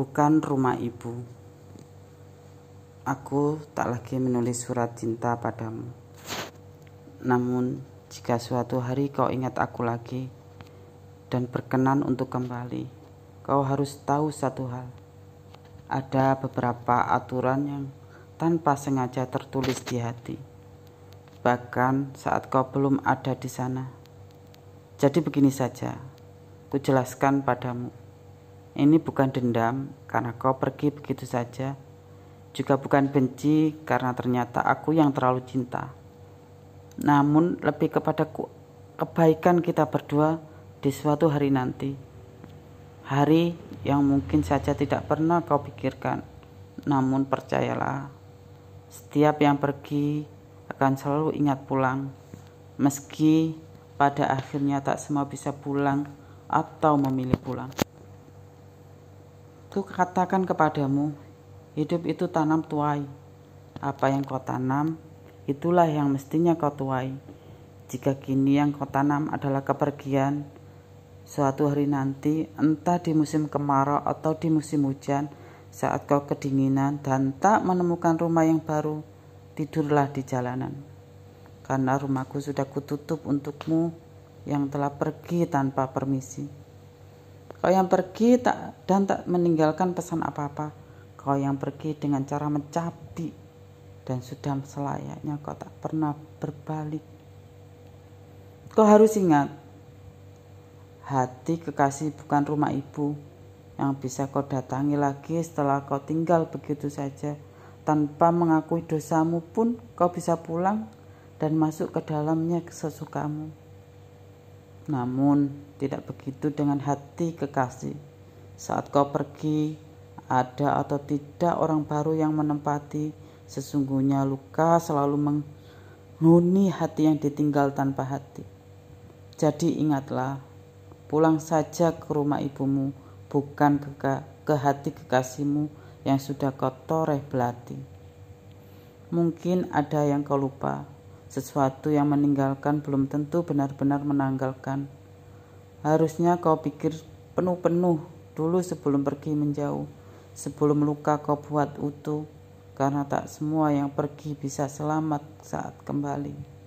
bukan rumah ibu. Aku tak lagi menulis surat cinta padamu. Namun, jika suatu hari kau ingat aku lagi dan berkenan untuk kembali, kau harus tahu satu hal. Ada beberapa aturan yang tanpa sengaja tertulis di hati, bahkan saat kau belum ada di sana. Jadi begini saja, kujelaskan padamu. Ini bukan dendam karena kau pergi begitu saja, juga bukan benci karena ternyata aku yang terlalu cinta. Namun lebih kepada kebaikan kita berdua di suatu hari nanti. Hari yang mungkin saja tidak pernah kau pikirkan. Namun percayalah, setiap yang pergi akan selalu ingat pulang. Meski pada akhirnya tak semua bisa pulang atau memilih pulang. Ku katakan kepadamu, hidup itu tanam tuai. Apa yang kau tanam, itulah yang mestinya kau tuai. Jika kini yang kau tanam adalah kepergian, suatu hari nanti, entah di musim kemarau atau di musim hujan, saat kau kedinginan dan tak menemukan rumah yang baru, tidurlah di jalanan. Karena rumahku sudah kututup untukmu yang telah pergi tanpa permisi. Kau yang pergi tak dan tak meninggalkan pesan apa-apa. Kau yang pergi dengan cara mencabi dan sudah selayaknya kau tak pernah berbalik. Kau harus ingat, hati kekasih bukan rumah ibu yang bisa kau datangi lagi setelah kau tinggal begitu saja. Tanpa mengakui dosamu pun kau bisa pulang dan masuk ke dalamnya sesukamu. Namun, tidak begitu dengan hati kekasih. Saat kau pergi, ada atau tidak orang baru yang menempati, sesungguhnya luka selalu menghuni hati yang ditinggal tanpa hati. Jadi ingatlah, pulang saja ke rumah ibumu, bukan ke, ke hati kekasihmu yang sudah kau toreh belati. Mungkin ada yang kau lupa, sesuatu yang meninggalkan belum tentu benar-benar menanggalkan. Harusnya kau pikir penuh-penuh dulu sebelum pergi menjauh, sebelum luka kau buat utuh, karena tak semua yang pergi bisa selamat saat kembali.